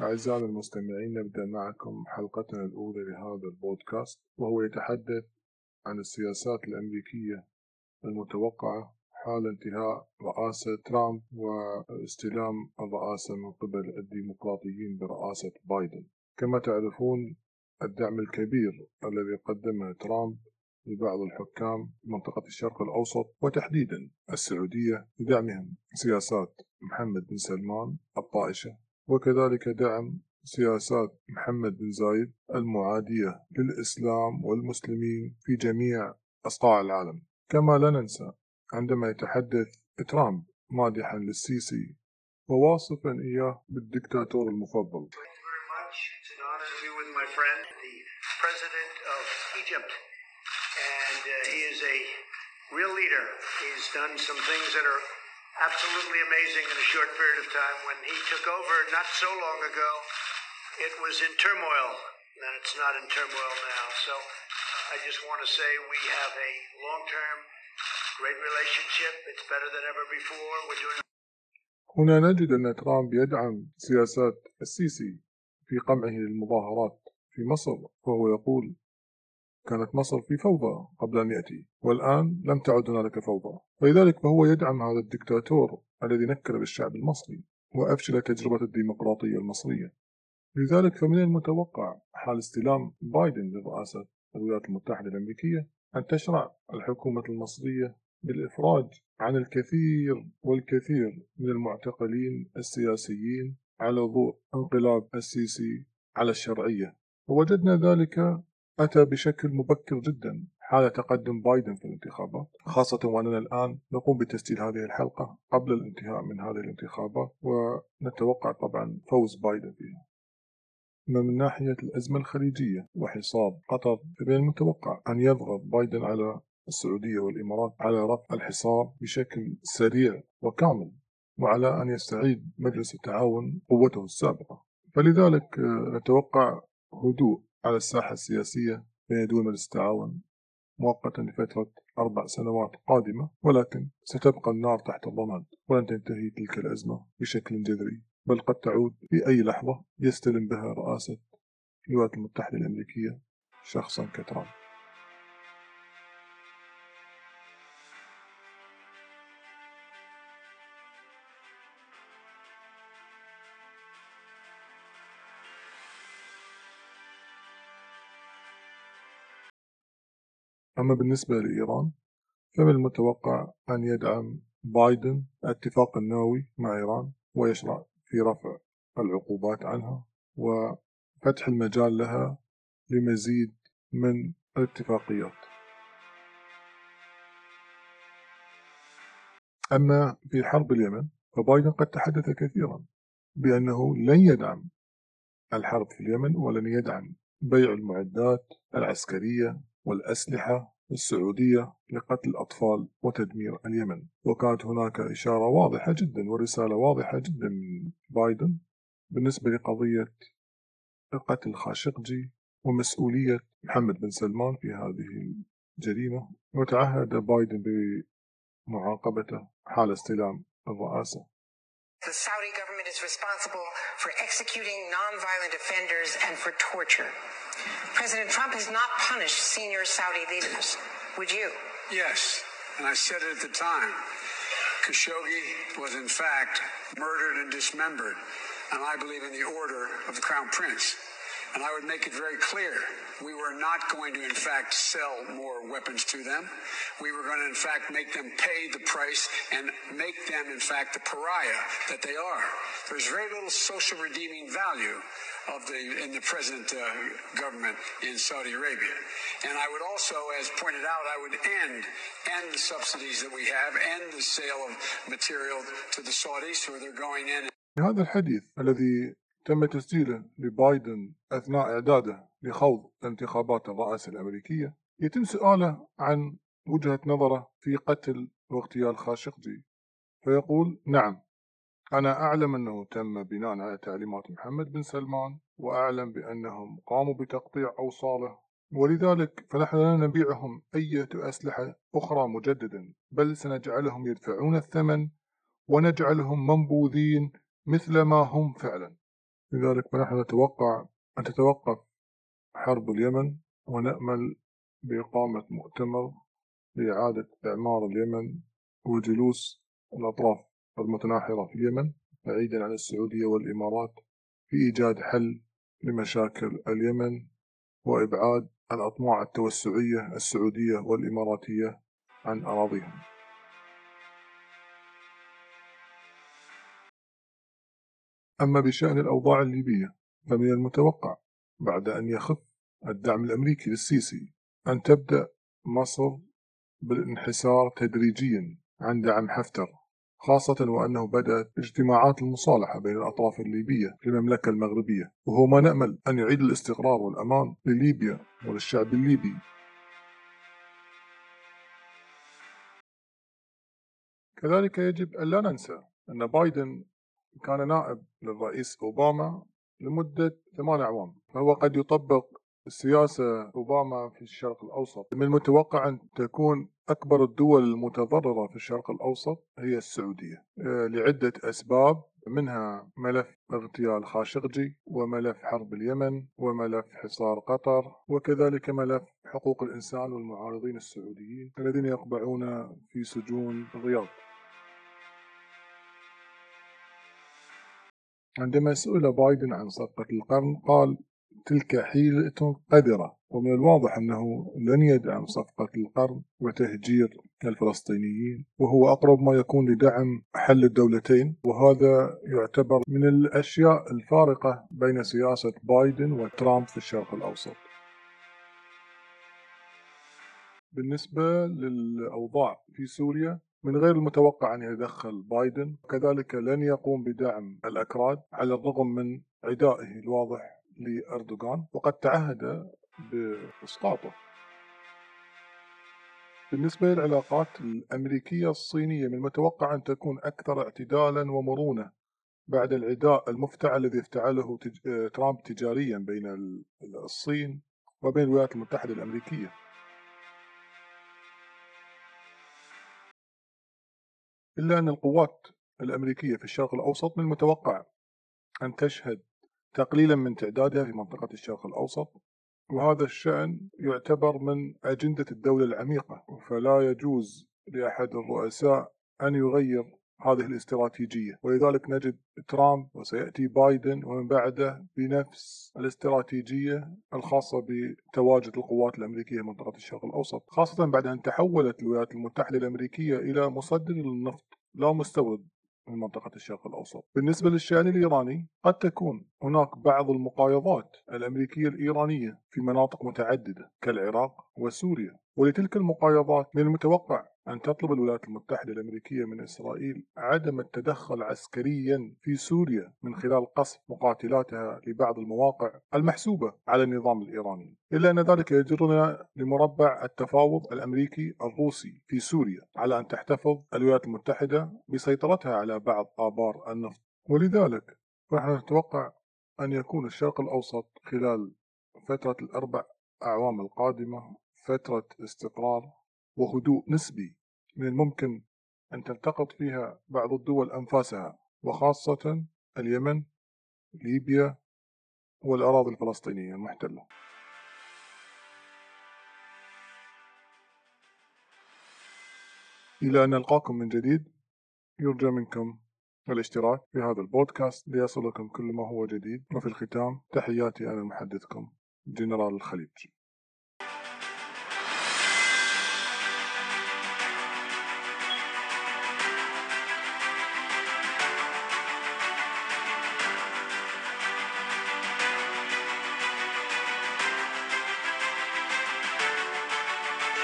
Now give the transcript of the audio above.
أعزائنا المستمعين نبدأ معكم حلقتنا الأولى لهذا البودكاست وهو يتحدث عن السياسات الأمريكية المتوقعة حال انتهاء رئاسة ترامب واستلام الرئاسة من قبل الديمقراطيين برئاسة بايدن. كما تعرفون الدعم الكبير الذي قدمه ترامب لبعض الحكام منطقة الشرق الأوسط وتحديدا السعودية لدعمهم. سياسات محمد بن سلمان الطائشة وكذلك دعم سياسات محمد بن زايد المعادية للإسلام والمسلمين في جميع أصقاع العالم كما لا ننسى عندما يتحدث ترامب مادحا للسيسي وواصفا إياه بالدكتاتور المفضل real leader. He's done some things that are absolutely amazing in a short period of time. When he took over not so long ago, it was in turmoil, and it's not in turmoil now. So I just want to say we have a long term, great relationship. It's better than ever before. We're doing هنا نجد أن ترامب يدعم سياسات السيسي في قمعه للمظاهرات في مصر وهو يقول كانت مصر في فوضى قبل أن يأتي والآن لم تعد هنالك فوضى. فلذلك فهو يدعم هذا الدكتاتور الذي نكر بالشعب المصري وأفشل تجربة الديمقراطية المصرية. لذلك فمن المتوقع حال استلام بايدن لرئاسة الولايات المتحدة الأمريكية أن تشرع الحكومة المصرية بالإفراج عن الكثير والكثير من المعتقلين السياسيين على ضوء انقلاب السيسي على الشرعية. ووجدنا ذلك أتى بشكل مبكر جدا حال تقدم بايدن في الانتخابات خاصة وأننا الآن نقوم بتسجيل هذه الحلقة قبل الانتهاء من هذه الانتخابات ونتوقع طبعا فوز بايدن فيها. أما من ناحية الأزمة الخليجية وحصار قطر فمن المتوقع أن يضغط بايدن على السعودية والإمارات على رفع الحصار بشكل سريع وكامل وعلى أن يستعيد مجلس التعاون قوته السابقة. فلذلك نتوقع هدوء على الساحة السياسية بين دول مجلس التعاون مؤقتا لفترة أربع سنوات قادمة ولكن ستبقى النار تحت الرماد ولن تنتهي تلك الأزمة بشكل جذري بل قد تعود في أي لحظة يستلم بها رئاسة الولايات المتحدة الأمريكية شخصا كترامب أما بالنسبة لإيران فمن المتوقع أن يدعم بايدن الاتفاق النووي مع إيران ويشرع في رفع العقوبات عنها وفتح المجال لها لمزيد من الاتفاقيات. أما في حرب اليمن فبايدن قد تحدث كثيرا بأنه لن يدعم الحرب في اليمن ولن يدعم بيع المعدات العسكرية والأسلحة السعودية لقتل الأطفال وتدمير اليمن. وكانت هناك إشارة واضحة جدا ورسالة واضحة جدا من بايدن بالنسبة لقضية قتل خاشقجي ومسؤولية محمد بن سلمان في هذه الجريمة. وتعهد بايدن بمعاقبته حال استلام الرئاسة. The Saudi government is responsible for executing non-violent offenders and for torture. President Trump has not punished senior Saudi leaders. Would you? Yes, and I said it at the time. Khashoggi was in fact murdered and dismembered, and I believe in the order of the Crown Prince. And I would make it very clear we were not going to, in fact, sell more weapons to them. We were going to, in fact, make them pay the price and make them, in fact, the pariah that they are. There's very little social redeeming value of the in the present uh, government in Saudi Arabia. And I would also, as pointed out, I would end end the subsidies that we have, end the sale of material to the Saudis who are going in. هذا الحديث الذي تم تسجيله لبايدن أثناء إعداده لخوض انتخابات الرئاسة الأمريكية. يتم سؤاله عن وجهة نظره في قتل واغتيال خاشقجي فيقول نعم أنا أعلم أنه تم بناء على تعليمات محمد بن سلمان وأعلم بأنهم قاموا بتقطيع أوصاله ولذلك فنحن لا نبيعهم أي أسلحة أخرى مجددا بل سنجعلهم يدفعون الثمن ونجعلهم منبوذين مثل ما هم فعلا. لذلك فنحن نتوقع أن تتوقف حرب اليمن ونأمل بإقامة مؤتمر لإعادة إعمار اليمن وجلوس الأطراف المتناحرة في اليمن بعيدا عن السعودية والإمارات في إيجاد حل لمشاكل اليمن وإبعاد الأطماع التوسعية السعودية والإماراتية عن أراضيهم. أما بشأن الأوضاع الليبية فمن المتوقع بعد أن يخف الدعم الأمريكي للسيسي أن تبدأ مصر بالانحسار تدريجيا عن دعم حفتر خاصة وأنه بدأت اجتماعات المصالحة بين الأطراف الليبية في المملكة المغربية وهو ما نأمل أن يعيد الاستقرار والأمان لليبيا وللشعب الليبي. كذلك يجب أن لا ننسى أن بايدن كان نائب للرئيس أوباما لمدة ثمان أعوام. فهو قد يطبق السياسة أوباما في الشرق الأوسط. من المتوقع أن تكون أكبر الدول المتضررة في الشرق الأوسط هي السعودية آه، لعدة أسباب منها ملف اغتيال خاشقجي وملف حرب اليمن وملف حصار قطر وكذلك ملف حقوق الإنسان والمعارضين السعوديين الذين يقبعون في سجون الرياض. عندما سئل بايدن عن صفقة القرن قال تلك حيلة قذرة ومن الواضح أنه لن يدعم صفقة القرن وتهجير الفلسطينيين وهو أقرب ما يكون لدعم حل الدولتين وهذا يعتبر من الأشياء الفارقة بين سياسة بايدن وترامب في الشرق الأوسط. بالنسبة للأوضاع في سوريا من غير المتوقع أن يتدخل بايدن كذلك لن يقوم بدعم الأكراد على الرغم من عدائه الواضح لأردوغان وقد تعهد بإسقاطه. بالنسبة للعلاقات الأمريكية الصينية من المتوقع أن تكون أكثر اعتدالا ومرونة بعد العداء المفتعل الذي افتعله ترامب تجاريا بين الصين وبين الولايات المتحدة الأمريكية. إلا أن القوات الأمريكية في الشرق الأوسط من المتوقع أن تشهد تقليلا من تعدادها في منطقة الشرق الأوسط وهذا الشأن يعتبر من أجندة الدولة العميقة. فلا يجوز لأحد الرؤساء أن يغير هذه الاستراتيجية. ولذلك نجد ترامب وسيأتي بايدن ومن بعده بنفس الاستراتيجية الخاصة بتواجد القوات الأمريكية في منطقة الشرق الأوسط خاصة بعد أن تحولت الولايات المتحدة الأمريكية إلى مصدر للنفط لا مستورد من منطقة الشرق الأوسط. بالنسبة للشأن الإيراني قد تكون هناك بعض المقايضات الأمريكية الإيرانية في مناطق متعددة كالعراق وسوريا. ولتلك المقايضات من المتوقع أن تطلب الولايات المتحدة الأمريكية من إسرائيل عدم التدخل عسكريا في سوريا من خلال قصف مقاتلاتها لبعض المواقع المحسوبة على النظام الإيراني إلا أن ذلك يجرنا لمربع التفاوض الأمريكي الروسي في سوريا على أن تحتفظ الولايات المتحدة بسيطرتها على بعض آبار النفط. ولذلك فنحن نتوقع أن يكون الشرق الأوسط خلال فترة الأربع أعوام القادمة فترة استقرار وهدوء نسبي من الممكن أن تلتقط فيها بعض الدول أنفاسها وخاصة اليمن ليبيا والأراضي الفلسطينية المحتلة. إلى أن نلقاكم من جديد يرجى منكم الاشتراك في هذا البودكاست ليصلكم كل ما هو جديد. وفي الختام تحياتي أنا محدثكم جنرال الخليج